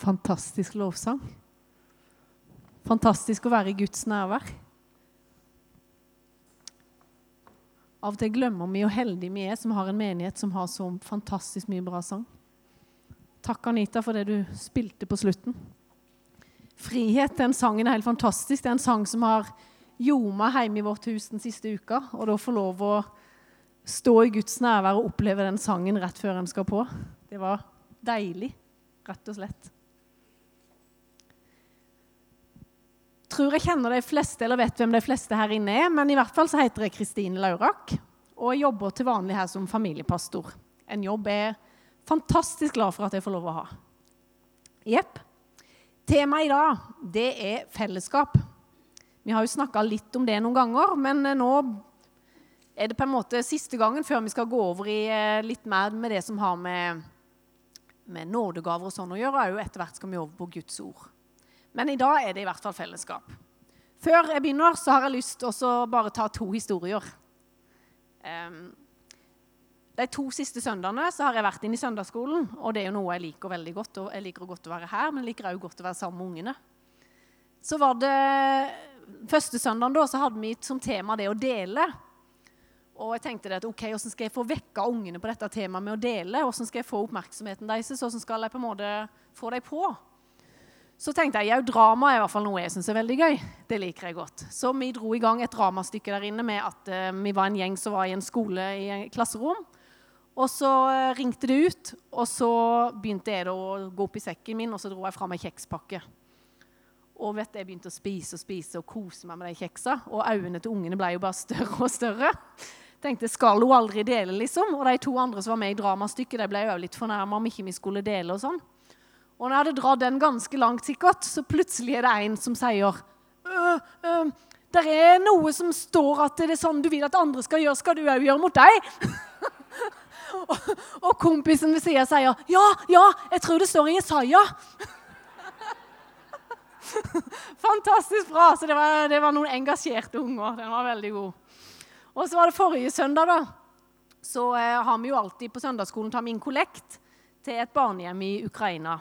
Fantastisk lovsang. Fantastisk å være i Guds nærvær. Av og til glemmer vi hvor heldige vi er som har en menighet som har så fantastisk mye bra sang. Takk, Anita, for det du spilte på slutten. Frihet, den sangen er helt fantastisk. Det er en sang som har ljoma hjemme i vårt hus den siste uka. Og da få lov å stå i Guds nærvær og oppleve den sangen rett før en skal på. Det var deilig, rett og slett. Tror jeg kjenner de fleste, eller vet hvem de fleste her inne er, men i hvert fall så heter jeg Kristine Laurak og jeg jobber til vanlig her som familiepastor. En jobb jeg er fantastisk glad for at jeg får lov å ha. Jepp. Temaet i dag, det er fellesskap. Vi har jo snakka litt om det noen ganger, men eh, nå er det på en måte siste gangen før vi skal gå over i eh, litt mer med det som har med, med nådegaver og sånn å gjøre. Og etter hvert skal vi over på Guds ord. Men i dag er det i hvert fall fellesskap. Før jeg begynner, så har jeg lyst til å bare ta to historier. De to siste søndagene så har jeg vært inne i søndagsskolen, og det er jo noe jeg liker veldig godt. og Jeg liker godt å være her, men jeg liker også godt å være sammen med ungene. Så var det Første søndagen da, så hadde vi som tema det å dele. Og jeg tenkte at ok, Hvordan skal jeg få vekka ungene på dette temaet med å dele? Hvordan skal jeg få oppmerksomheten deres? Hvordan skal jeg på en måte få dem på? Så tenkte jeg jau, drama er i hvert fall noe jeg syns er veldig gøy. Det liker jeg godt. Så vi dro i gang et dramastykke der inne med at uh, vi var en gjeng som var i en skole i en klasserom. Og så uh, ringte det ut, og så begynte jeg å gå opp i sekken min, og så dro jeg fram ei kjekspakke. Og vet du, jeg begynte å spise og spise og kose meg med de kjeksa. Og øynene til ungene ble jo bare større og større. Tenkte, Skal hun aldri dele, liksom? Og de to andre som var med i dramastykket, de ble jo litt fornærma om ikke vi skulle dele. og sånn. Og når jeg hadde dratt den ganske langt, sikkert, så plutselig er det en som sier øh, øh, Det er noe som står at det er sånn du vil at andre skal gjøre, skal du òg gjøre mot deg. og, og, kompisen ved sida sier ja, ja, jeg tror det står i Jesaja. Fantastisk bra. Så det var, det var, noen engasjerte unger. Den var veldig god. Og så var det forrige søndag, da. Så eh, har vi jo alltid på søndagsskolen tatt min kollekt til et barnehjem i Ukraina.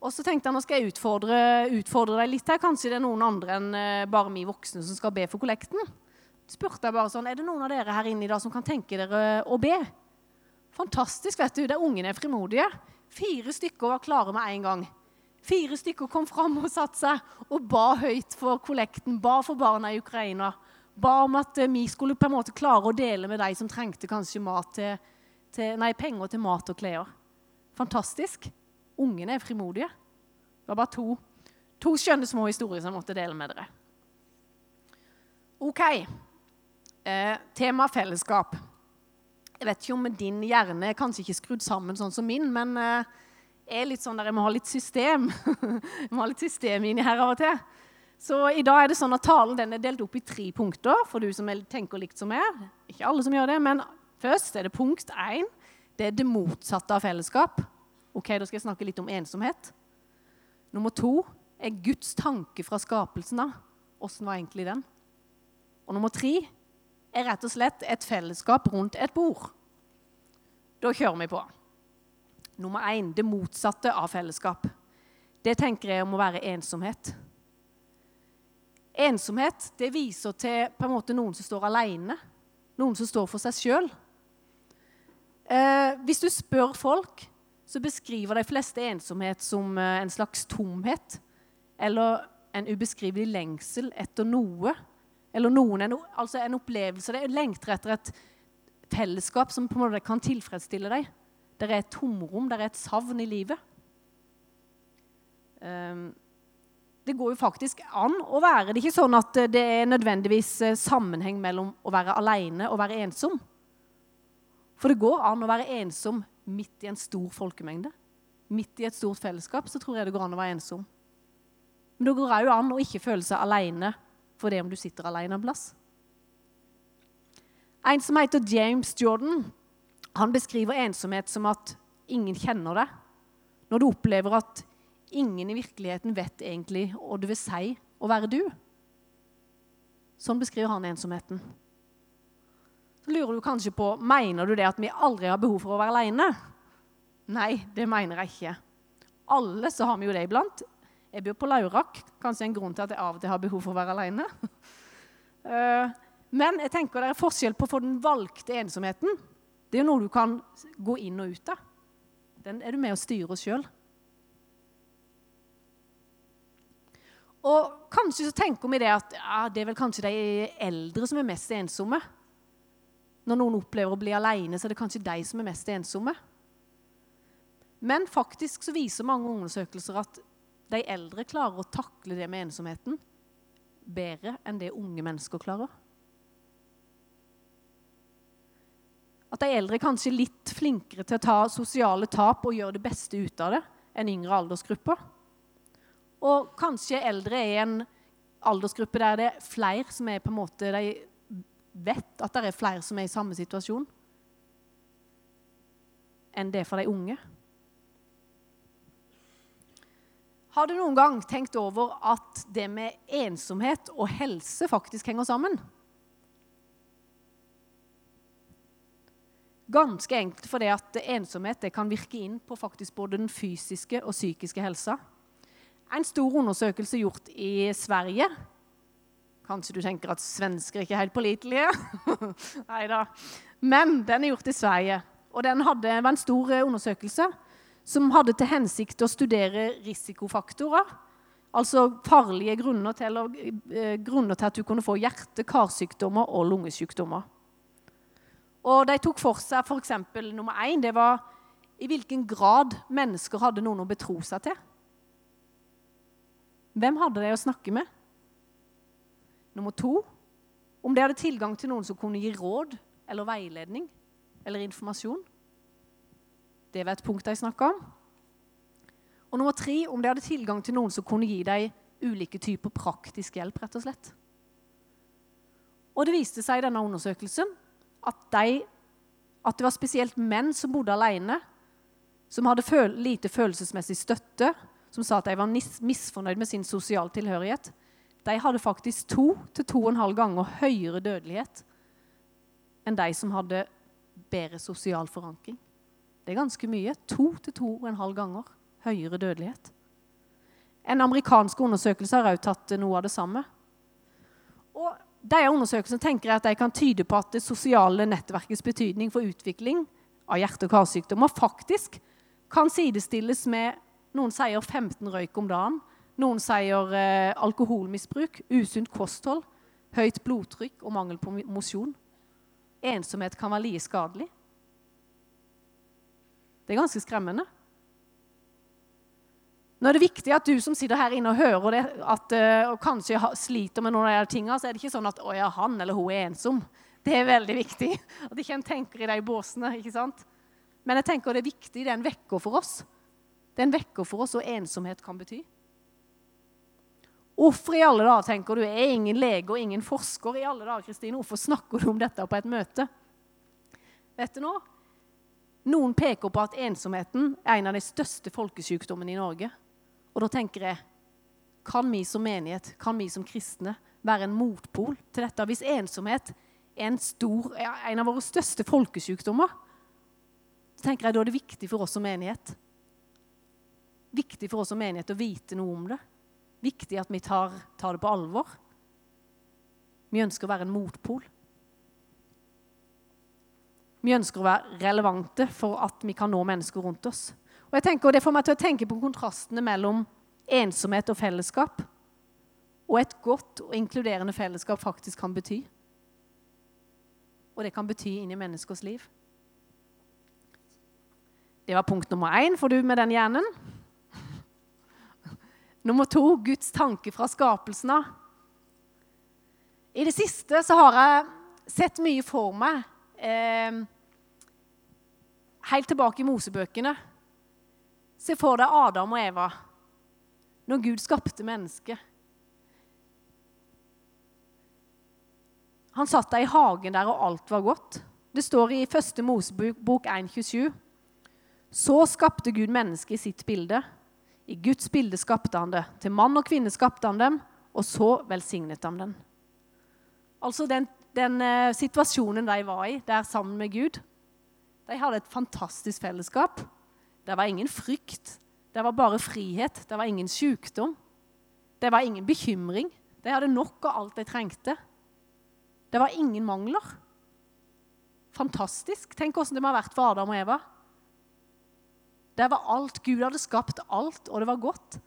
Og så tenkte jeg nå skal jeg utfordre, utfordre, deg litt her. Kanskje det er noen andre enn uh, bare vi voksne som skal be for kollekten. spurte jeg bare sånn, Er det noen av dere her inne i dag som kan tenke dere å be? Fantastisk, vet du. Der ungene er frimodige. Fire stykker var klare med en gang. Fire stykker kom fram og satte seg og ba høyt for kollekten. Ba for barna i Ukraina. Ba om at uh, vi skulle på en måte klare å dele med de som trengte kanskje til, til, nei, penger til mat og klær. Fantastisk. Ungene er frimodige. Det var bare to, to skjønne små historier som jeg måtte dele med dere. OK. Eh, tema fellesskap. Jeg vet ikke om din hjerne er kanskje ikke skrudd sammen sånn som min, men eh, er litt sånn der jeg må ha litt system. jeg må ha litt system inni her av og til. Så i dag er det sånn at talen den er delt opp i tre punkter for du som tenker likt som meg. Ikke alle som gjør det, men først er det punkt én. Det er det motsatte av fellesskap. Ok, Da skal jeg snakke litt om ensomhet. Nummer to er Guds tanke fra skapelsen av. Åssen var egentlig den? Og nummer tre er rett og slett et fellesskap rundt et bord. Da kjører vi på. Nummer én det motsatte av fellesskap. Det tenker jeg om å være ensomhet. Ensomhet det viser til på en måte noen som står alene. Noen som står for seg sjøl. Eh, hvis du spør folk så beskriver de fleste ensomhet som eh, en slags tomhet. Eller en ubeskrivelig lengsel etter noe. Eller noen, en, altså en opplevelse. De lengter etter et fellesskap som på en måte kan tilfredsstille deg. Det er et tomrom, det er et savn i livet. Um, det går jo faktisk an å være. Det er ikke sånn at det er nødvendigvis eh, sammenheng mellom å være alene og være ensom. For det går an å være ensom midt i en stor folkemengde, midt i et stort fellesskap, så tror jeg det går an å være ensom. Men det går òg an å ikke føle seg alene for det om du sitter alene en plass. En som heter James Jordan, han beskriver ensomhet som at ingen kjenner deg. Når du opplever at ingen i virkeligheten vet egentlig hva det vil si å være du. Sånn beskriver han ensomheten. Lurer du kanskje på mener du det at vi aldri har behov for å være alene. Nei, det mener jeg ikke. alle så har vi jo det iblant. Jeg bor på Laurak. Kanskje en grunn til at jeg av og til har behov for å være alene. Eh, men jeg tenker det er forskjell på å få den valgte ensomheten. Det er jo noe du kan gå inn og ut av. Den er du med å styre sjøl. Og kanskje så tenker vi det at ja, det er vel kanskje de eldre som er mest ensomme. Når noen opplever å bli alene, så er det kanskje de som er mest ensomme. Men faktisk så viser mange undersøkelser at de eldre klarer å takle det med ensomheten bedre enn det unge mennesker klarer. At de eldre er kanskje litt flinkere til å ta sosiale tap og gjøre det beste ut av det enn yngre aldersgrupper. Og kanskje eldre er en aldersgruppe der det er flere som er på en måte De vet at det er flere som er i samme situasjon enn det for de unge. Har du noen gang tenkt over at det med ensomhet og helse faktisk henger sammen? Ganske enkelt fordi at ensomhet kan virke inn på faktisk både den fysiske og psykiske helsa. En stor undersøkelse gjort i Sverige Kanskje du tenker at svensker ikke er helt pålitelige? Nei da. Men den er gjort i Sverige. Og den hadde, var en stor undersøkelse som hadde til hensikt å studere risikofaktorer. Altså farlige grunner til, eh, grunner til at du kunne få hjerte-, karsykdommer og lungesykdommer. Og De tok for seg f.eks. nummer én det var i hvilken grad mennesker hadde noen å betro seg til. Hvem hadde de å snakke med? Nummer to om de hadde tilgang til noen som kunne gi råd eller veiledning eller informasjon. Det var et punkt de snakka om. Og nummer tre om de hadde tilgang til noen som kunne gi dem ulike typer praktisk hjelp. rett og slett. Og det viste seg i denne undersøkelsen at, de, at det var spesielt menn som bodde alene, som hadde føl lite følelsesmessig støtte, som sa at de var misfornøyd med sin sosiale tilhørighet, de hadde faktisk to til to og en halv ganger høyere dødelighet enn de som hadde bedre sosial forankring. Det er ganske mye. To til to og en halv ganger høyere dødelighet. En amerikansk undersøkelse har også tatt noe av det samme. Og de undersøkelsene tenker jeg at de kan tyde på at det sosiale nettverkets betydning for utvikling av hjerte- og karsykdommer faktisk kan sidestilles med noen sier 15 røyk om dagen, noen sier eh, alkoholmisbruk, usunt kosthold, høyt blodtrykk og mangel på mosjon. Ensomhet kan være like skadelig. Det er ganske skremmende. Nå er det viktig at du som sitter her inne og hører det, at, uh, og kanskje sliter med noen av de tingene, så er det ikke sånn at å ja, han eller hun er ensom. Det er veldig viktig. At ikke en tenker i de båsene. ikke sant? Men jeg tenker det er viktig, det er en vekker for oss. Det er en vekker for oss hva ensomhet kan bety. Hvorfor i alle dager tenker du, er ingen lege og ingen forsker i alle dager, Kristine, hvorfor snakker du om dette på et møte? Vet du nå? Noen peker på at ensomheten er en av de største folkesykdommene i Norge. Og da tenker jeg kan vi som menighet, kan vi som kristne, være en motpol til dette? Hvis ensomhet er en, stor, en av våre største folkesykdommer, så tenker jeg da er det viktig for oss som menighet. Viktig for oss som menighet å vite noe om det. Viktig at vi tar, tar det på alvor. Vi ønsker å være en motpol. Vi ønsker å være relevante for at vi kan nå mennesker rundt oss. Og jeg tenker, og Det får meg til å tenke på kontrastene mellom ensomhet og fellesskap. Og et godt og inkluderende fellesskap faktisk kan bety. Og det kan bety inn i menneskers liv. Det var punkt nummer én. Får du med den hjernen? Nummer to Guds tanke fra skapelsen av. I det siste så har jeg sett mye for meg eh, helt tilbake i Mosebøkene. Se for deg Adam og Eva når Gud skapte mennesket. Han satt der i hagen der, og alt var godt. Det står i første Mosebok 1,27. Så skapte Gud mennesket i sitt bilde. I Guds bilde skapte han det. Til mann og kvinne skapte han dem, og så velsignet han dem. Altså den den eh, situasjonen de var i der sammen med Gud. De hadde et fantastisk fellesskap. Det var ingen frykt. Det var bare frihet. Det var ingen sykdom. Det var ingen bekymring. De hadde nok av alt de trengte. Det var ingen mangler. Fantastisk. Tenk hvordan det må ha vært for Adam og Eva. Det var alt. Gud hadde skapt alt, og det var godt.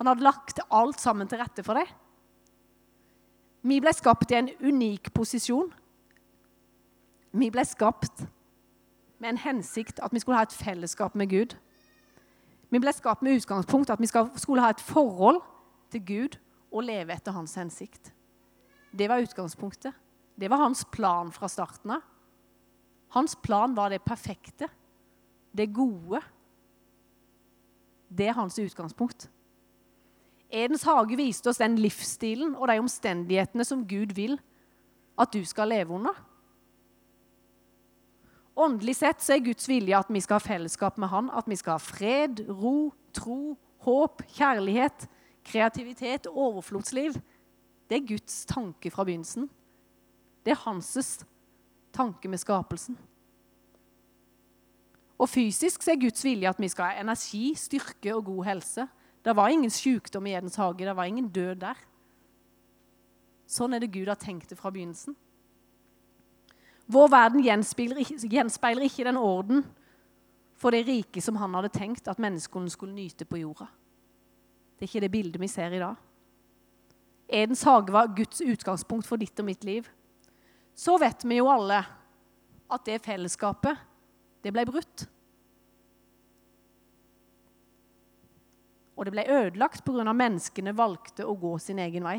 Han hadde lagt alt sammen til rette for deg. Vi ble skapt i en unik posisjon. Vi ble skapt med en hensikt at vi skulle ha et fellesskap med Gud. Vi ble skapt med utgangspunkt at vi skulle ha et forhold til Gud og leve etter hans hensikt. Det var utgangspunktet. Det var hans plan fra starten av. Hans plan var det perfekte, det gode. Det er hans utgangspunkt. Edens hage viste oss den livsstilen og de omstendighetene som Gud vil at du skal leve under. Åndelig sett så er Guds vilje at vi skal ha fellesskap med Han, at vi skal ha fred, ro, tro, håp, kjærlighet, kreativitet, overflodsliv. Det er Guds tanke fra begynnelsen. Det er hans tanke med skapelsen. Og fysisk så er Guds vilje at vi skal ha energi, styrke og god helse. Det var ingen sykdom i Edens hage, det var ingen død der. Sånn er det Gud har tenkt det fra begynnelsen. Vår verden gjenspeiler gjenspeiler ikke den orden for det rike som han hadde tenkt at menneskene skulle nyte på jorda. Det er ikke det bildet vi ser i dag. Edens hage var Guds utgangspunkt for ditt og mitt liv. Så vet vi jo alle at det fellesskapet, det ble brutt. Og det ble ødelagt pga. menneskene valgte å gå sin egen vei.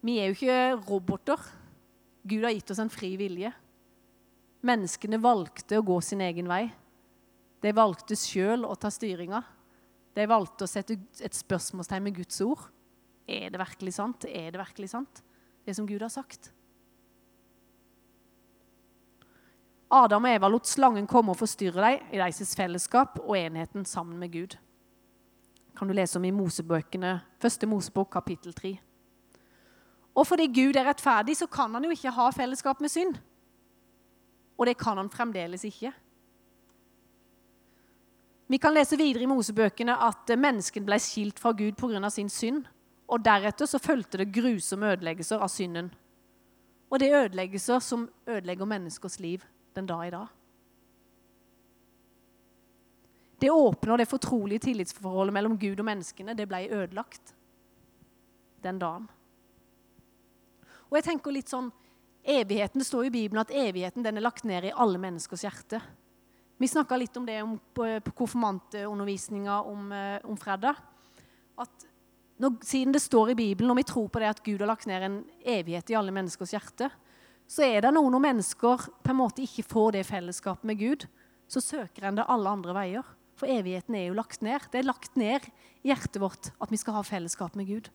Vi er jo ikke roboter. Gud har gitt oss en fri vilje. Menneskene valgte å gå sin egen vei. De valgte sjøl å ta styringa. De valgte å sette et spørsmålstegn med Guds ord. Er det virkelig sant? Er det virkelig sant, det som Gud har sagt? Adam og Eva lot slangen komme og forstyrre dem i deres fellesskap og enheten sammen med Gud. kan du lese om i Mosebøkene, første Mosebok, kapittel 3. Og fordi Gud er rettferdig, så kan han jo ikke ha fellesskap med synd. Og det kan han fremdeles ikke. Vi kan lese videre i Mosebøkene at mennesken ble skilt fra Gud pga. sin synd. Og deretter så fulgte det grusomme ødeleggelser av synden. Og det er ødeleggelser som ødelegger menneskers liv den dag i dag. Det åpne og det fortrolige tillitsforholdet mellom Gud og menneskene det ble ødelagt den dagen. Og jeg tenker litt sånn, Evigheten, Det står i Bibelen at evigheten den er lagt ned i alle menneskers hjerte. Vi snakka litt om det om, på, på konfirmantundervisninga om, eh, om, fredag. At når, siden det står i Bibelen, og vi tror på det at Gud har lagt ned en evighet i alle menneskers hjerte, så er det noen når mennesker på en måte ikke får det fellesskapet med Gud, så søker en det alle andre veier. For evigheten er jo lagt ned. Det er lagt ned i hjertet vårt at vi skal ha fellesskap med Gud.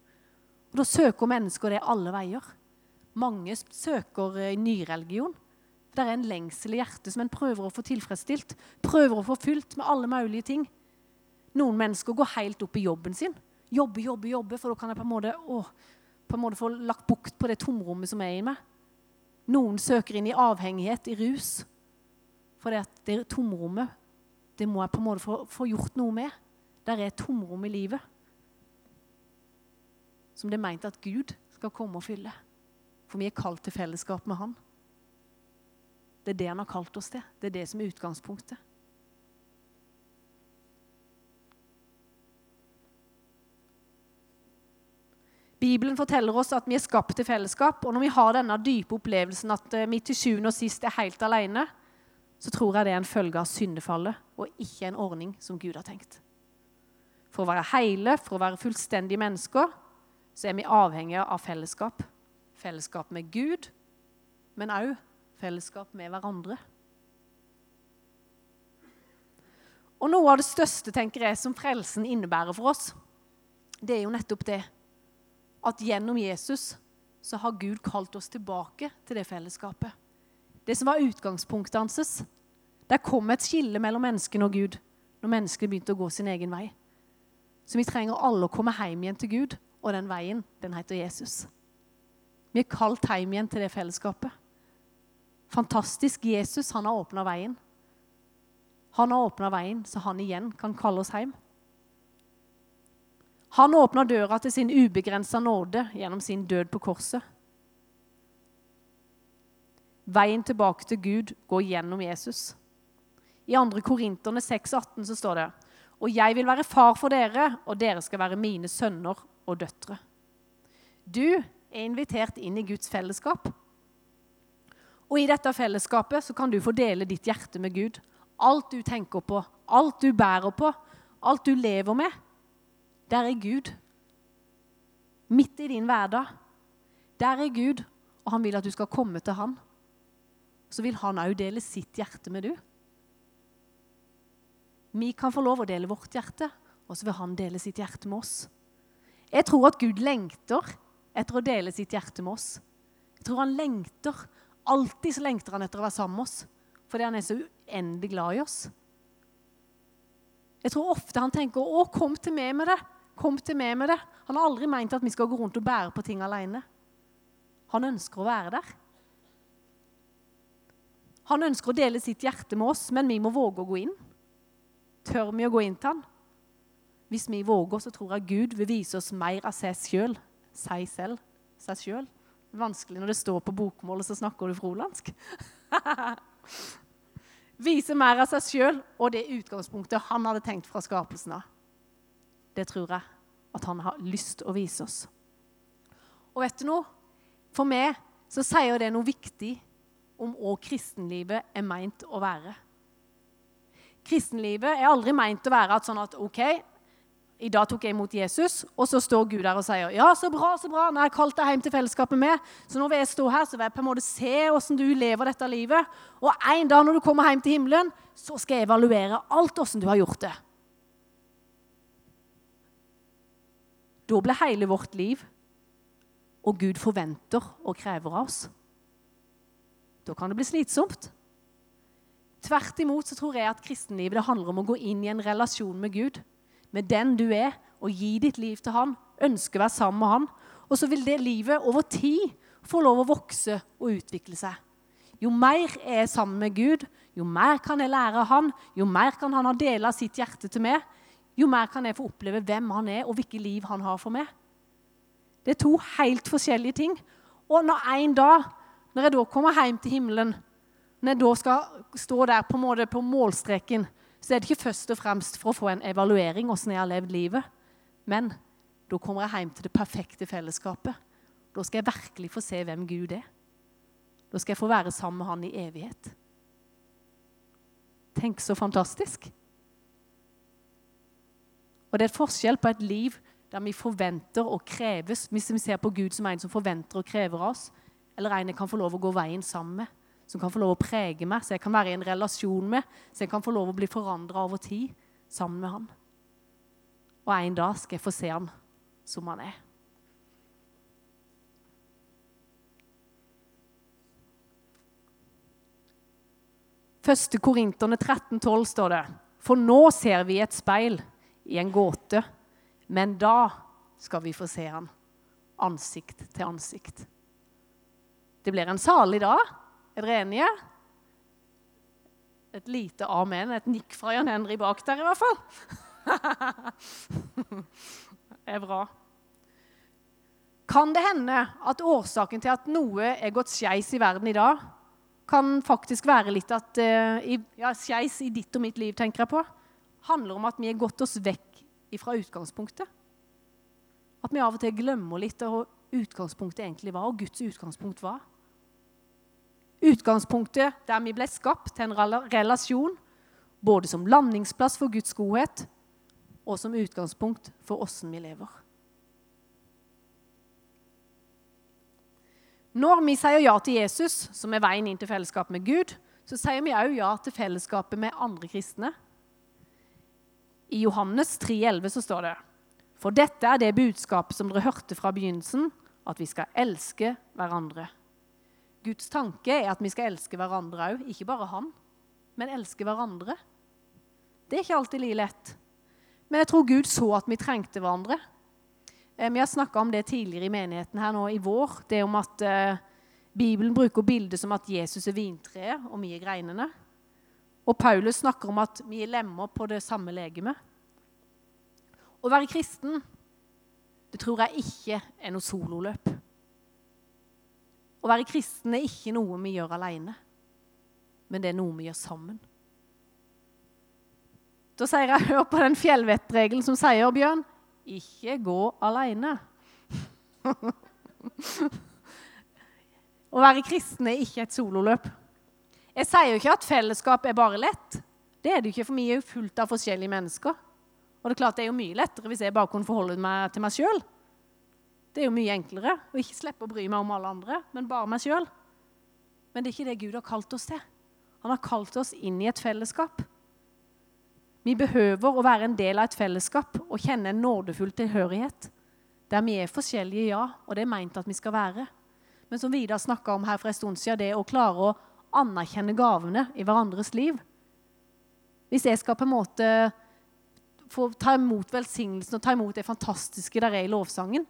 Og Da søker mennesker det alle veier. Mange søker eh, nyreligion. Det er en lengsel i hjertet som en prøver å få tilfredsstilt. Prøver å få fylt med alle mulige ting. Noen mennesker går helt opp i jobben sin. Jobbe, jobbe, jobbe, for da kan jeg på en måte, å, på en måte få lagt bukt på det tomrommet som er i meg. Noen søker inn i avhengighet, i rus. For det, det tomrommet det må jeg på en måte få, få gjort noe med. Der er et tomrom i livet som det er meint at Gud skal komme og fylle. For vi er kalt til fellesskap med Han. Det er det han har kalt oss til. Det er det som er utgangspunktet. Bibelen forteller oss at vi er skapt til fellesskap. Og når vi har denne dype opplevelsen at eh, vi til sjuende og sist er helt alene, så tror jeg det er en følge av syndefallet og ikke en ordning som Gud har tenkt. For å være hele, for å være fullstendige mennesker, så er vi avhengige av fellesskap. Fellesskap med Gud, men òg fellesskap med hverandre. Og Noe av det største tenker jeg, som frelsen innebærer for oss, det er jo nettopp det at gjennom Jesus så har Gud kalt oss tilbake til det fellesskapet. Det som var utgangspunktet hans. Der kom et skille mellom menneskene og Gud når menneskene begynte å gå sin egen vei. Så vi trenger alle å komme hjem igjen til Gud, og den veien, den heter Jesus. Vi er kalt hjem igjen til det fellesskapet. Fantastisk. Jesus han har åpna veien. Han har åpna veien, så han igjen kan kalle oss hjem. Han åpna døra til sin ubegrensa nåde gjennom sin død på korset. Veien tilbake til Gud går gjennom Jesus. I 2. Korinterne 6,18 så står det Og jeg vil være far for dere, og dere skal være mine sønner og døtre. Du er invitert inn i Guds fellesskap. Og i dette fellesskapet så kan du få dele ditt hjerte med Gud. Alt du tenker på, alt du bærer på, alt du lever med. Der er Gud. Midt i din hverdag. Der er Gud, og han vil at du skal komme til han. Så vil han òg dele sitt hjerte med du. Vi kan få lov å dele vårt hjerte, og så vil han dele sitt hjerte med oss. Jeg tror at Gud lengter etter å dele sitt hjerte med oss. Jeg tror han lengter. Alltid så lengter han etter å være sammen med oss fordi han er så uendelig glad i oss. Jeg tror ofte han tenker 'Å, kom til meg med det'. Kom til meg med det. Han har aldri meint at vi skal gå rundt og bære på ting alene. Han ønsker å være der. Han ønsker å dele sitt hjerte med oss, men vi må våge å gå inn. Tør vi å gå inn til han? Hvis vi våger, så tror jeg Gud vil vise oss mer av seg sjøl. Seg selv. Seg sjøl. Vanskelig når det står på bokmålet, så snakker du frolandsk. Vise mer av seg sjøl og det utgangspunktet han hadde tenkt fra skapelsen av. Det tror jeg at han har lyst til å vise oss. Og vet du noe? For meg så sier det noe viktig om hva kristenlivet er meint å være. Kristenlivet er aldri meint å være sånn at OK, i dag tok jeg imot Jesus, og så står Gud der og sier ja, så bra, så bra, nå har jeg kalt deg hjem til fellesskapet med, så nå vil jeg stå her så vil jeg på en måte se hvordan du lever dette livet. Og en dag når du kommer hjem til himmelen, så skal jeg evaluere alt hvordan du har gjort det. Da blir hele vårt liv og Gud forventer og krever av oss. Da kan det bli slitsomt. Tvert imot så tror jeg at kristenlivet det handler om å gå inn i en relasjon med Gud med den du er, og gi ditt liv til han, ønske å være sammen med han. Og så vil det livet over tid få lov å vokse og utvikle seg. Jo mer jeg er sammen med Gud, jo mer kan jeg lære av han, jo mer kan han ha del av sitt hjerte til meg, jo mer kan jeg få oppleve hvem han er, og hvilket liv han har for meg. Det er to helt forskjellige ting. Og når en dag, når jeg da kommer hjem til himmelen, når jeg da skal stå der på, måte på målstreken, så er det ikke først og fremst for å få en evaluering hvordan jeg har levd livet. Men da kommer jeg hjem til det perfekte fellesskapet. Da skal jeg virkelig få se hvem Gud er. Da skal jeg få være sammen med Han i evighet. Tenk så fantastisk. Og det er et forskjell på et liv der vi forventer og kreves, hvis vi ser på Gud som en som forventer og krever oss, eller en jeg kan få lov å gå veien sammen med som kan få lov å prege meg, så jeg kan være i en relasjon med, så jeg kan få lov å bli forandra over tid sammen med han. Og en dag skal jeg få se han som han er. Første Korinterne 13,12 står det. For nå ser vi et speil i en gåte, men da skal vi få se han ansikt til ansikt. Det blir en salig dag. Er dere enige? Et lite amen, et nikk fra Jan Henry bak der, i hvert fall. det er bra. Kan det hende at årsaken til at noe er gått skeis i verden i dag, kan faktisk være litt at uh, ja, Skeis i ditt og mitt liv, tenker jeg på, handler om at vi har gått oss vekk fra utgangspunktet. At vi av og til glemmer litt hva utgangspunktet egentlig var, og Guds utgangspunkt var. Utgangspunktet der vi ble skapt til en relasjon, både som landingsplass for Guds godhet og som utgangspunkt for åssen vi lever. Når vi sier ja til Jesus, som er veien inn til fellesskap med Gud, så sier vi òg ja til fellesskapet med andre kristne. I Johannes 3,11 så står det For dette er det budskapet som dere hørte fra begynnelsen, at vi skal elske hverandre. Guds tanke er at vi skal elske hverandre òg. Ikke bare han, men elske hverandre. Det er ikke alltid like lett. Men jeg tror Gud så at vi trengte hverandre. Eh, vi har snakka om det tidligere i menigheten her nå i vår. Det om at eh, Bibelen bruker bildet som at Jesus er vintreet, og vi er greinene. Og Paulus snakker om at vi er lemmer på det samme legemet. Å være kristen, det tror jeg ikke er noe sololøp. Å være kristen er ikke noe vi gjør alene, men det er noe vi gjør sammen. Da sier jeg hør på den fjellvettregelen som sier, Bjørn, ikke gå alene. Å være kristen er ikke et sololøp. Jeg sier jo ikke at fellesskap er bare lett. Det er det jo ikke, for vi er jo fullt av forskjellige mennesker. Og det er klart det er jo mye lettere hvis jeg bare kunne forholde meg til meg sjøl. Det er jo mye enklere å ikke slippe å bry meg om alle andre, men bare meg sjøl. Men det er ikke det Gud har kalt oss til. Han har kalt oss inn i et fellesskap. Vi behøver å være en del av et fellesskap og kjenne en nådefull tilhørighet. Der vi er forskjellige, ja, og det er meint at vi skal være. Men som Vidar snakka om her for en stund siden, det å klare å anerkjenne gavene i hverandres liv. Hvis jeg skal på en måte få ta imot velsignelsen og ta imot det fantastiske der er i lovsangen,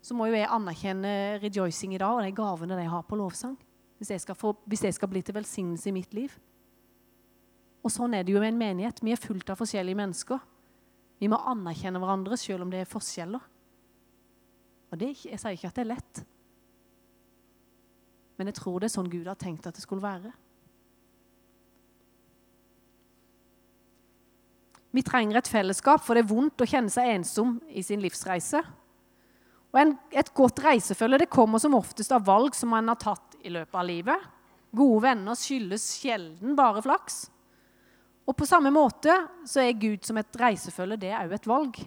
så må jo jeg anerkjenne rejoicing i dag og de gavene de har på lovsang. Hvis jeg, få, hvis jeg skal bli til velsignelse i mitt liv. Og sånn er det jo med en menighet. Vi er fullt av forskjellige mennesker. Vi må anerkjenne hverandre selv om det er forskjeller. Og det, Jeg sier ikke at det er lett, men jeg tror det er sånn Gud har tenkt at det skulle være. Vi trenger et fellesskap, for det er vondt å kjenne seg ensom i sin livsreise. Og en, Et godt reisefølge det kommer som oftest av valg som man har tatt i løpet av livet. Gode venner skyldes sjelden bare flaks. Og på samme måte så er Gud som et reisefølge det òg et valg.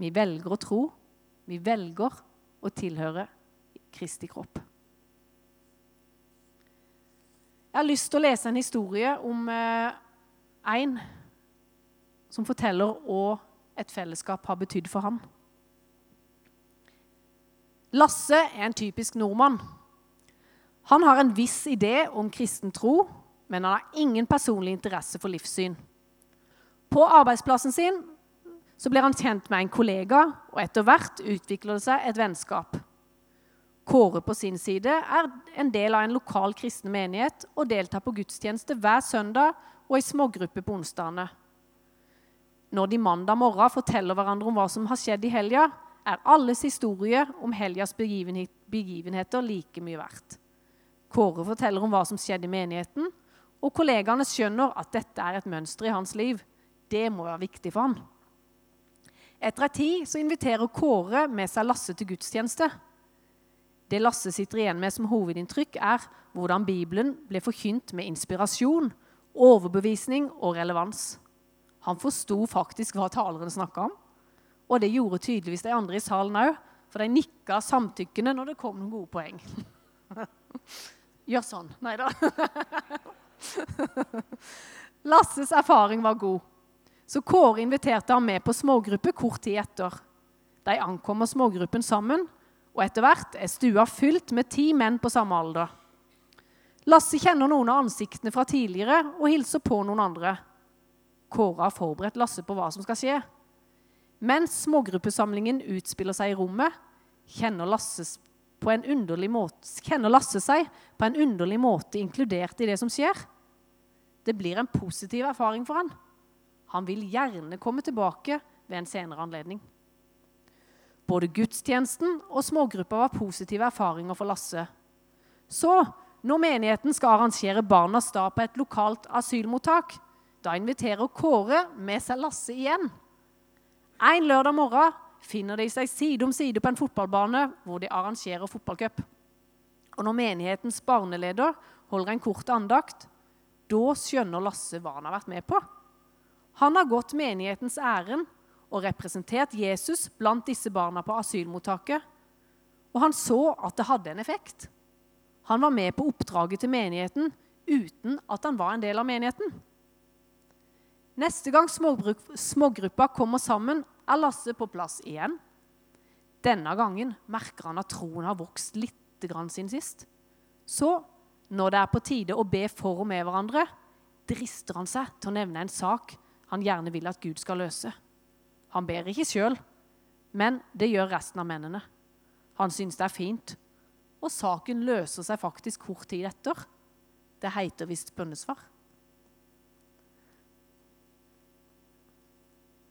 Vi velger å tro. Vi velger å tilhøre Kristi kropp. Jeg har lyst til å lese en historie om eh, en som forteller hva et fellesskap har betydd for ham. Lasse er en typisk nordmann. Han har en viss idé om kristen tro, men han har ingen personlig interesse for livssyn. På arbeidsplassen sin så blir han kjent med en kollega, og etter hvert utvikler det seg et vennskap. Kåre på sin side er en del av en lokal kristen menighet og deltar på gudstjeneste hver søndag og i smågrupper på onsdagene. Når de mandag morgen forteller hverandre om hva som har skjedd i helga, er alles historie om helgas begivenheter like mye verdt. Kåre forteller om hva som skjedde i menigheten, og kollegaene skjønner at dette er et mønster i hans liv. Det må være viktig for han. Etter ei tid inviterer Kåre med seg Lasse til gudstjeneste. Det Lasse sitter igjen med som hovedinntrykk, er hvordan Bibelen ble forkynt med inspirasjon, overbevisning og relevans. Han forsto faktisk hva taleren snakka om. Og det gjorde tydeligvis de andre i salen òg, for de nikka samtykkende når det kom noen gode poeng. Gjør sånn. Nei da. Lasses erfaring var god, så Kåre inviterte ham med på smågruppe kort tid etter. De ankommer smågruppen sammen, og etter hvert er stua fylt med ti menn på samme alder. Lasse kjenner noen av ansiktene fra tidligere og hilser på noen andre. Kåre har forberedt Lasse på hva som skal skje. Mens smågruppesamlingen utspiller seg i rommet, kjenner Lasse, måte, kjenner Lasse seg på en underlig måte inkludert i det som skjer. Det blir en positiv erfaring for han. Han vil gjerne komme tilbake ved en senere anledning. Både gudstjenesten og smågruppa var positive erfaringer for Lasse. Så, når menigheten skal arrangere Barnas dag på et lokalt asylmottak, da inviterer Kåre med seg Lasse igjen. En lørdag morgen finner de seg side om side på en fotballbane hvor de arrangerer fotballcup. Og når menighetens barneleder holder en kort andakt, da skjønner Lasse hva han har vært med på. Han har gått menighetens ærend og representert Jesus blant disse barna på asylmottaket. Og han så at det hadde en effekt. Han var med på oppdraget til menigheten uten at han var en del av menigheten. Neste gang smågruppa kommer sammen, er Lasse på plass igjen. Denne gangen merker han at troen har vokst litt siden sist. Så, når det er på tide å be for og med hverandre, drister han seg til å nevne en sak han gjerne vil at Gud skal løse. Han ber ikke sjøl, men det gjør resten av mennene. Han syns det er fint, og saken løser seg faktisk kort tid etter. Det heter visst bønnesvar.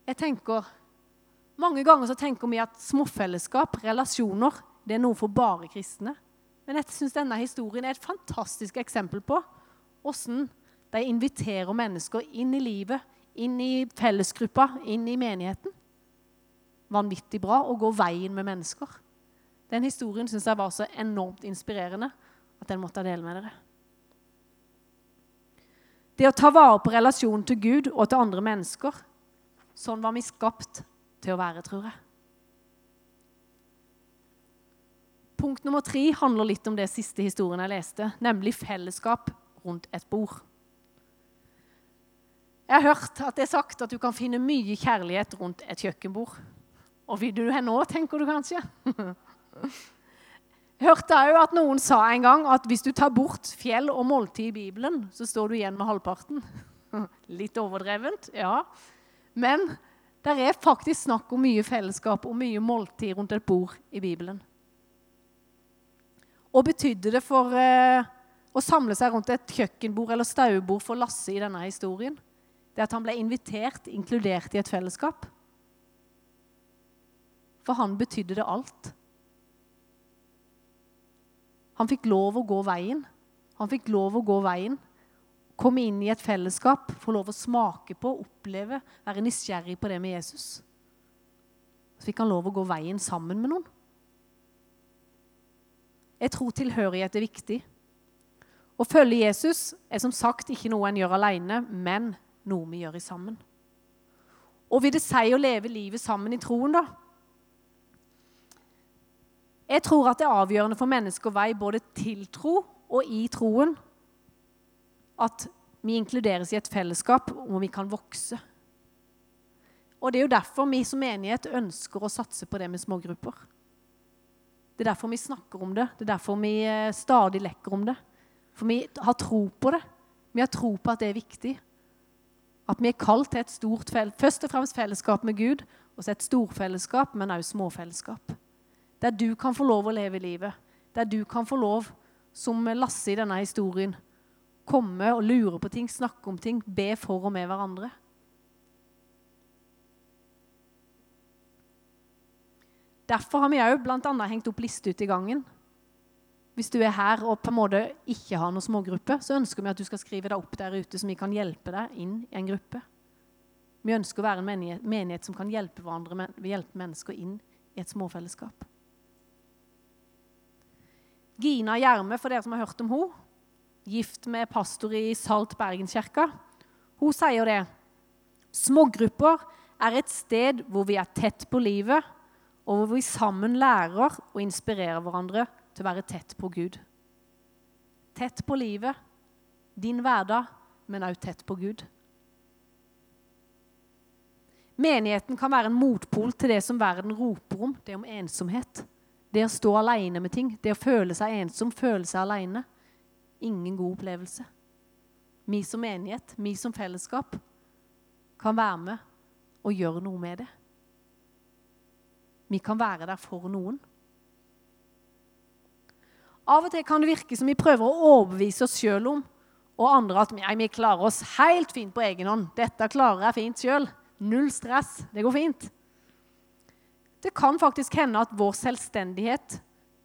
Jeg tenker, Mange ganger så tenker vi at småfellesskap, relasjoner, det er noe for bare kristne. Men jeg syns denne historien er et fantastisk eksempel på hvordan de inviterer mennesker inn i livet, inn i fellesgruppa, inn i menigheten. Vanvittig bra og gå veien med mennesker. Den historien syns jeg var så enormt inspirerende at den måtte jeg dele med dere. Det å ta vare på relasjonen til Gud og til andre mennesker, sånn var vi skapt til å være, tror jeg. Punkt nummer tre handler litt om det siste historien jeg leste, nemlig fellesskap rundt et bord. Jeg har hørt at det er sagt at du kan finne mye kjærlighet rundt et kjøkkenbord. Og vil du her nå, tenker du kanskje? Jeg hørte at noen sa en gang at hvis du tar bort fjell og måltid i Bibelen, så står du igjen med halvparten. Litt overdrevent, ja. Men det er faktisk snakk om mye fellesskap og mye måltid rundt et bord i Bibelen. Og betydde det for eh, å samle seg rundt et kjøkkenbord eller staubord for Lasse i denne historien? Det at han ble invitert, inkludert i et fellesskap? For han betydde det alt. Han fikk lov å gå veien. Han fikk lov å gå veien. Komme inn i et fellesskap, få lov å smake på, oppleve, være nysgjerrig på det med Jesus. Så fikk han lov å gå veien sammen med noen. Jeg tror tilhørighet er viktig. Å følge Jesus er som sagt ikke noe en gjør alene, men noe vi gjør i sammen. Og vil det si å leve livet sammen i troen, da? Jeg tror at det er avgjørende for mennesker vei både til tro og i troen at vi inkluderes i et fellesskap hvor vi kan vokse. Og Det er jo derfor vi som menighet ønsker å satse på det med smågrupper. Det er derfor vi snakker om det, det er derfor vi eh, stadig lekker om det. For vi har tro på det. Vi har tro på at det er viktig. At vi er kalt til et stort først og fremst fellesskap med Gud, og så et storfellesskap, men også småfellesskap. Der du kan få lov å leve livet. Der du kan få lov, som Lasse i denne historien, komme og lure på ting, snakke om ting, be for og med hverandre. Derfor har vi òg bl.a. hengt opp liste ute i gangen. Hvis du er her og på en måte ikke har noen smågruppe, så ønsker vi at du skal skrive deg opp der ute, så vi kan hjelpe deg inn i en gruppe. Vi ønsker å være en menighet, menighet som kan hjelpe hverandre, hjelpe mennesker inn i et småfellesskap. Gina Gjerme, for dere som har hørt om henne, gift med pastor i Salt Bergenskirka, hun sier det. Smågrupper er et sted hvor vi er tett på livet, og hvor vi sammen lærer og inspirerer hverandre til å være tett på Gud. Tett på livet, din hverdag, men også tett på Gud. Menigheten kan være en motpol til det som verden roper om, det om ensomhet. Det å stå alene med ting, det å føle seg ensom, føle seg alene. Ingen god opplevelse. Vi som enighet, vi som fellesskap, kan være med og gjøre noe med det. Vi kan være der for noen. Av og til kan det virke som vi prøver å overbevise oss sjøl om og andre at vi klarer oss helt fint på egen hånd. Dette klarer jeg fint sjøl. Null stress. Det går fint. Det kan faktisk hende at vår selvstendighet,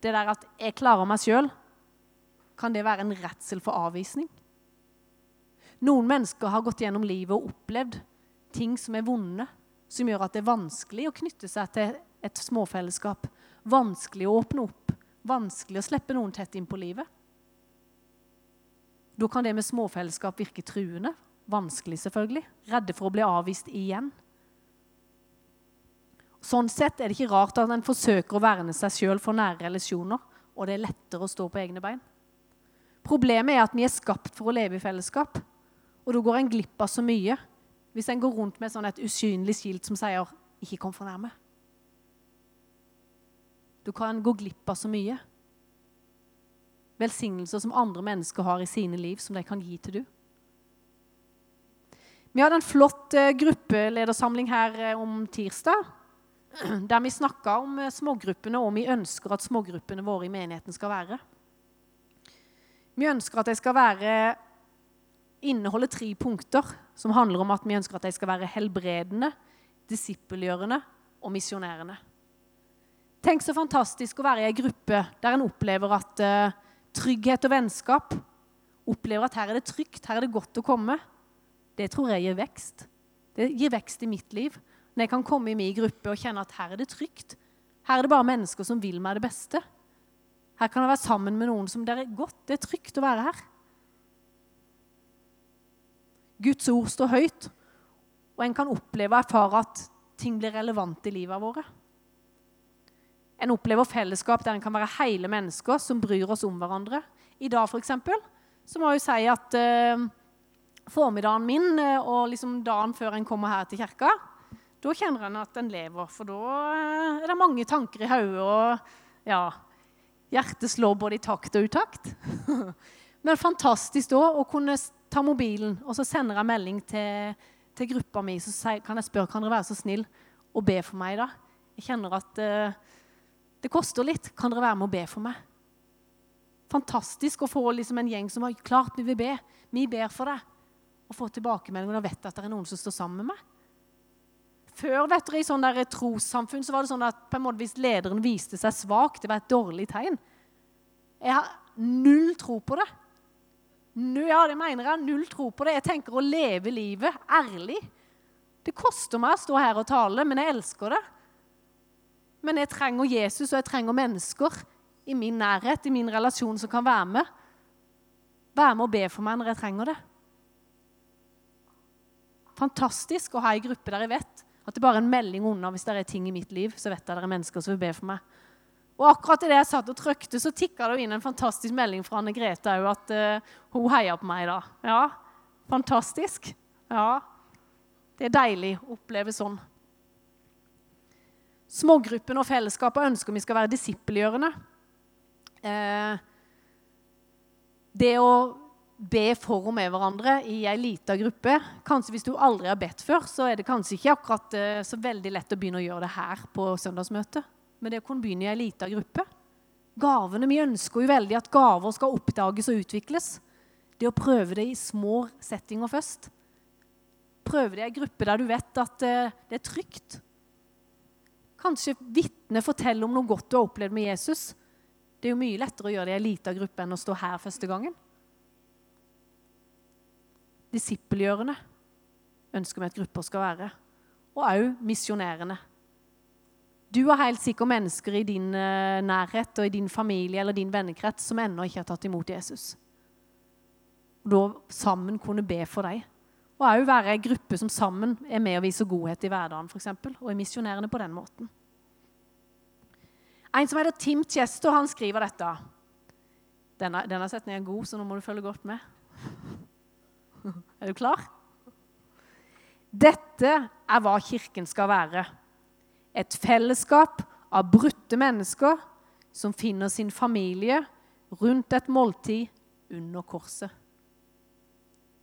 det der at 'jeg klarer meg sjøl', kan det være en redsel for avvisning. Noen mennesker har gått gjennom livet og opplevd ting som er vonde, som gjør at det er vanskelig å knytte seg til et småfellesskap. Vanskelig å åpne opp, vanskelig å slippe noen tett inn på livet. Da kan det med småfellesskap virke truende. Vanskelig, selvfølgelig. Redde for å bli avvist igjen. Sånn sett er det ikke rart at en forsøker å verne seg sjøl for nære relasjoner, og det er lettere å stå på egne bein. Problemet er at vi er skapt for å leve i fellesskap, og da går en glipp av så mye hvis en går rundt med sånn et usynlig skilt som sier 'ikke kom for nærme'. Du kan gå glipp av så mye. Velsignelser som andre mennesker har i sine liv, som de kan gi til du. Vi hadde en flott eh, gruppeledersamling her eh, om tirsdag der vi snakka om eh, smågruppene, og vi ønsker at smågruppene våre i menigheten skal være. Vi ønsker at de skal være, inneholde tre punkter som handler om at vi ønsker at de skal være helbredende, disippelgjørende og misjonerende. Tenk så fantastisk å være i ei gruppe der en opplever at uh, trygghet og vennskap Opplever at her er det trygt, her er det godt å komme. Det tror jeg gir vekst. Det gir vekst i mitt liv. Når jeg kan komme i min gruppe og kjenne at her er det trygt. Her er det bare mennesker som vil meg det beste. Her kan jeg være sammen med noen som det er godt. Det er trygt å være her. Guds ord står høyt, og en kan oppleve og erfare at ting blir relevant i livet våre. En opplever fellesskap der en kan være hele mennesker som bryr oss om hverandre. I dag for eksempel, så må jeg jo si at eh, formiddagen min eh, og liksom dagen før en kommer her til kirka, da kjenner en at en lever. For da eh, er det mange tanker i hodet, og ja, hjertet slår både i takt og utakt. Men fantastisk da å kunne ta mobilen og så sender jeg melding til, til gruppa mi. Så kan jeg spørre kan dere være så snill å be for meg. da? Jeg kjenner at uh, det koster litt. Kan dere være med og be for meg? Fantastisk å få liksom en gjeng som har klart vi vil be. Vi ber for deg. Og få tilbakemeldinger. og vet at det er noen som står sammen med meg. Før vet dere, i sånn der trossamfunn så var det sånn at på en måte hvis lederen viste seg svak, det var et dårlig tegn. Jeg har null tro på det. Ja, det mener jeg. Null tro på det. Jeg tenker å leve livet ærlig. Det koster meg å stå her og tale, men jeg elsker det. Men jeg trenger Jesus, og jeg trenger mennesker i min nærhet, i min relasjon, som kan være med. Være med og be for meg når jeg trenger det. Fantastisk å ha ei gruppe der jeg vet at det bare er en melding unna hvis det er ting i mitt liv. så vet jeg det er mennesker som vil be for meg. Og akkurat idet jeg satt og trykte, så tikka det inn en fantastisk melding fra Anne Grete òg, at uh, hun heia på meg da. Ja, fantastisk. Ja. Det er deilig å oppleve sånn. Smågruppen og fellesskapet ønsker vi skal være disippelgjørende. Eh, det å be for og med hverandre i ei lita gruppe Kanskje hvis du aldri har bedt før, så er det kanskje ikke akkurat eh, så veldig lett å begynne å gjøre det her på søndagsmøtet. Men det å kunne begynne i ei lita gruppe Gavene, Vi ønsker jo veldig at gaver skal oppdages og utvikles. Det å prøve det i små settinger først. Prøve det i ei gruppe der du vet at eh, det er trygt Kanskje vitne, forteller om noe godt du har opplevd med Jesus. Det er jo mye lettere å gjøre det i en lita gruppe enn å stå her første gangen. Disippelgjørende ønsker vi at grupper skal være. Og òg misjonerende. Du har helt sikkert mennesker i din eh, nærhet og i din familie eller din vennekrets som ennå ikke har tatt imot Jesus. Og da sammen kunne be for deg. Og òg være en gruppe som sammen er med og viser godhet i hverdagen, f.eks. Og er misjonerende på den måten. En som heter Tim Chester, han skriver dette. Denne, denne setningen er god, så nå må du følge godt med. Er du klar? Dette er hva Kirken skal være. Et fellesskap av brutte mennesker som finner sin familie rundt et måltid under korset.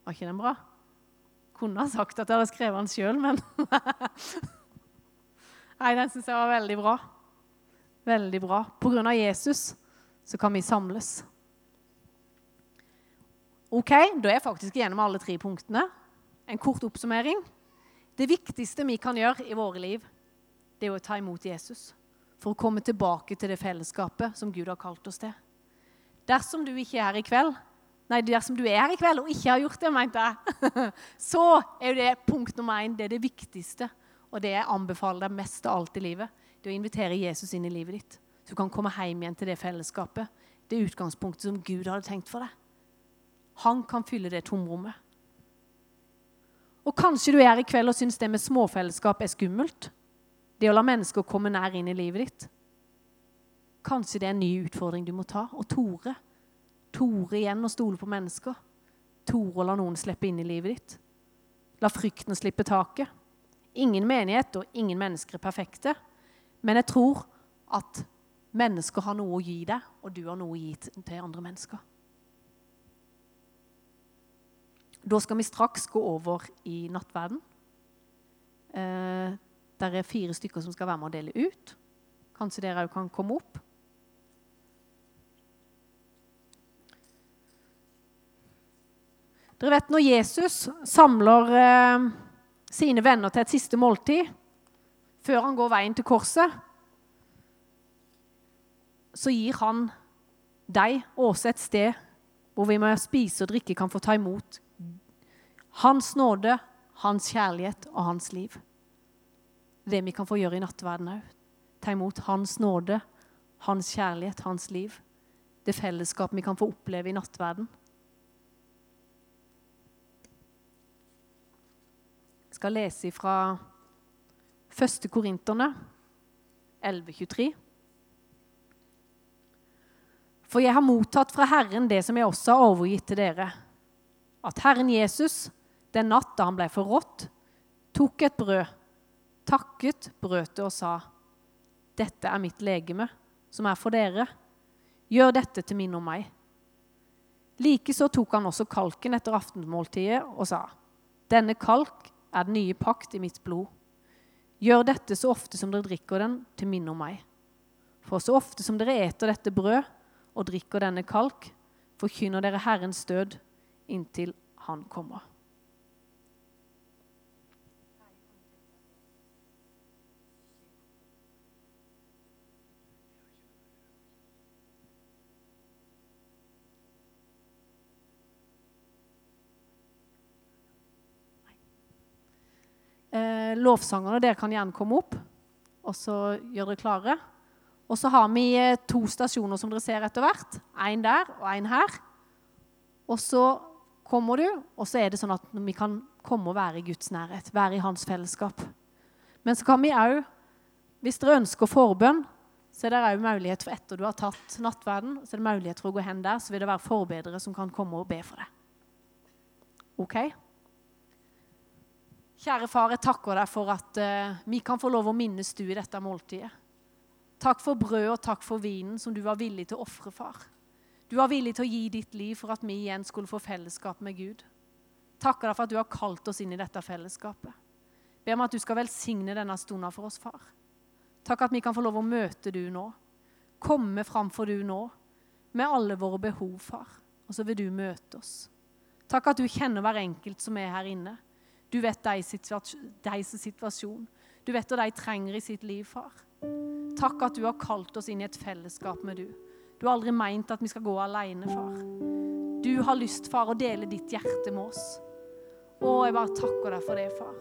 Var ikke den bra? kunne ha sagt at jeg hadde skrevet den sjøl, men Nei, den syns jeg var veldig bra. Veldig bra. På grunn av Jesus så kan vi samles. Ok, Da er jeg faktisk gjennom alle tre punktene. En kort oppsummering. Det viktigste vi kan gjøre i våre liv, det er å ta imot Jesus. For å komme tilbake til det fellesskapet som Gud har kalt oss til. Dersom du ikke er her i kveld, Nei, dersom du er her i kveld og ikke har gjort det, mente jeg, så er det punkt nummer én. Det er det viktigste. Og det jeg anbefaler deg mest av alt i livet. Det er å invitere Jesus inn i livet ditt. Så du kan komme hjem igjen til det fellesskapet. Det utgangspunktet som Gud hadde tenkt for deg. Han kan fylle det tomrommet. Og kanskje du er i kveld og syns det med småfellesskap er skummelt. Det å la mennesker komme nær inn i livet ditt. Kanskje det er en ny utfordring du må ta. Og tore Tore igjen å stole på mennesker. Tore å la noen slippe inn i livet ditt. La frykten slippe taket. Ingen menighet og ingen mennesker er perfekte. Men jeg tror at mennesker har noe å gi deg, og du har noe å gi til andre mennesker. Da skal vi straks gå over i nattverden. Eh, der er fire stykker som skal være med å dele ut. Kanskje dere òg kan komme opp. Dere vet når Jesus samler eh, sine venner til et siste måltid, før han går veien til korset, så gir han deg også et sted hvor vi med spise og drikke kan få ta imot hans nåde, hans kjærlighet og hans liv. Det vi kan få gjøre i nattverden òg. Ta imot hans nåde, hans kjærlighet, hans liv. Det fellesskapet vi kan få oppleve i nattverden. Jeg skal lese fra 1. Korinterne 11.23. For jeg har mottatt fra Herren det som jeg også har overgitt til dere. At Herren Jesus, den natt da han ble forrådt, tok et brød, takket, brødet og sa:" Dette er mitt legeme, som er for dere. Gjør dette til minne om meg. Likeså tok han også kalken etter aftenmåltidet og sa:" Denne kalk er den nye pakt i mitt blod. Gjør dette så ofte som dere drikker den, til minne om meg. For så ofte som dere eter dette brød og drikker denne kalk, forkynner dere Herrens død inntil Han kommer. Eh, lovsangerne dere kan gjerne komme opp og så gjør dere klare. Og så har vi eh, to stasjoner som dere ser etter hvert. Én der og én her. Og så kommer du, og så er det sånn at vi kan komme og være i Guds nærhet. Være i hans fellesskap. Men så kan vi òg, hvis dere ønsker forbønn, så er det òg mulighet for etter du har tatt nattverden, så er det mulighet for å gå hen der, så vil det være forbedere som kan komme og be for deg. OK? Kjære far, jeg takker deg for at uh, vi kan få lov å minnes du i dette måltidet. Takk for brød og takk for vinen som du var villig til å ofre, far. Du var villig til å gi ditt liv for at vi igjen skulle få fellesskap med Gud. Takker deg for at du har kalt oss inn i dette fellesskapet. Ber om at du skal velsigne denne stunden for oss, far. Takk at vi kan få lov å møte du nå. Komme framfor du nå med alle våre behov, far. Og så vil du møte oss. Takk at du kjenner hver enkelt som er her inne. Du vet deres situasjon. Du vet hva de trenger i sitt liv, far. Takk at du har kalt oss inn i et fellesskap med du. Du har aldri meint at vi skal gå alene, far. Du har lyst, far, å dele ditt hjerte med oss. Å, jeg bare takker deg for det, far.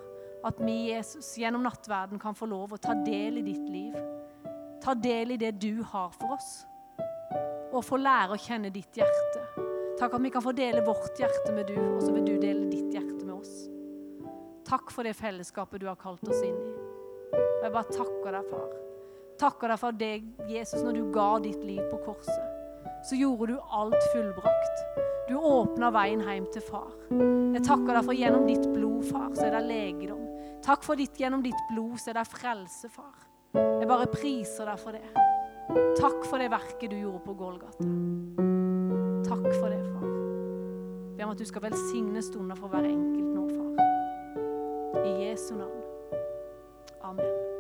At vi, Jesus, gjennom nattverden kan få lov å ta del i ditt liv. Ta del i det du har for oss. Og få lære å kjenne ditt hjerte. Takk at vi kan få dele vårt hjerte med du, og så vil du dele ditt hjerte. Takk for det fellesskapet du har kalt oss inn i. Og jeg bare takker deg, far. Takker deg for deg, Jesus, når du ga ditt liv på korset. Så gjorde du alt fullbrakt. Du åpna veien hjem til far. Jeg takker deg for gjennom ditt blod, far, så er det legedom. Takk for ditt gjennom ditt blod, så er det frelse, far. Jeg bare priser deg for det. Takk for det verket du gjorde på Golgata. Takk for det, far. Be om at du skal velsigne stunder for hver enkelt. I Jesu navn. Amen.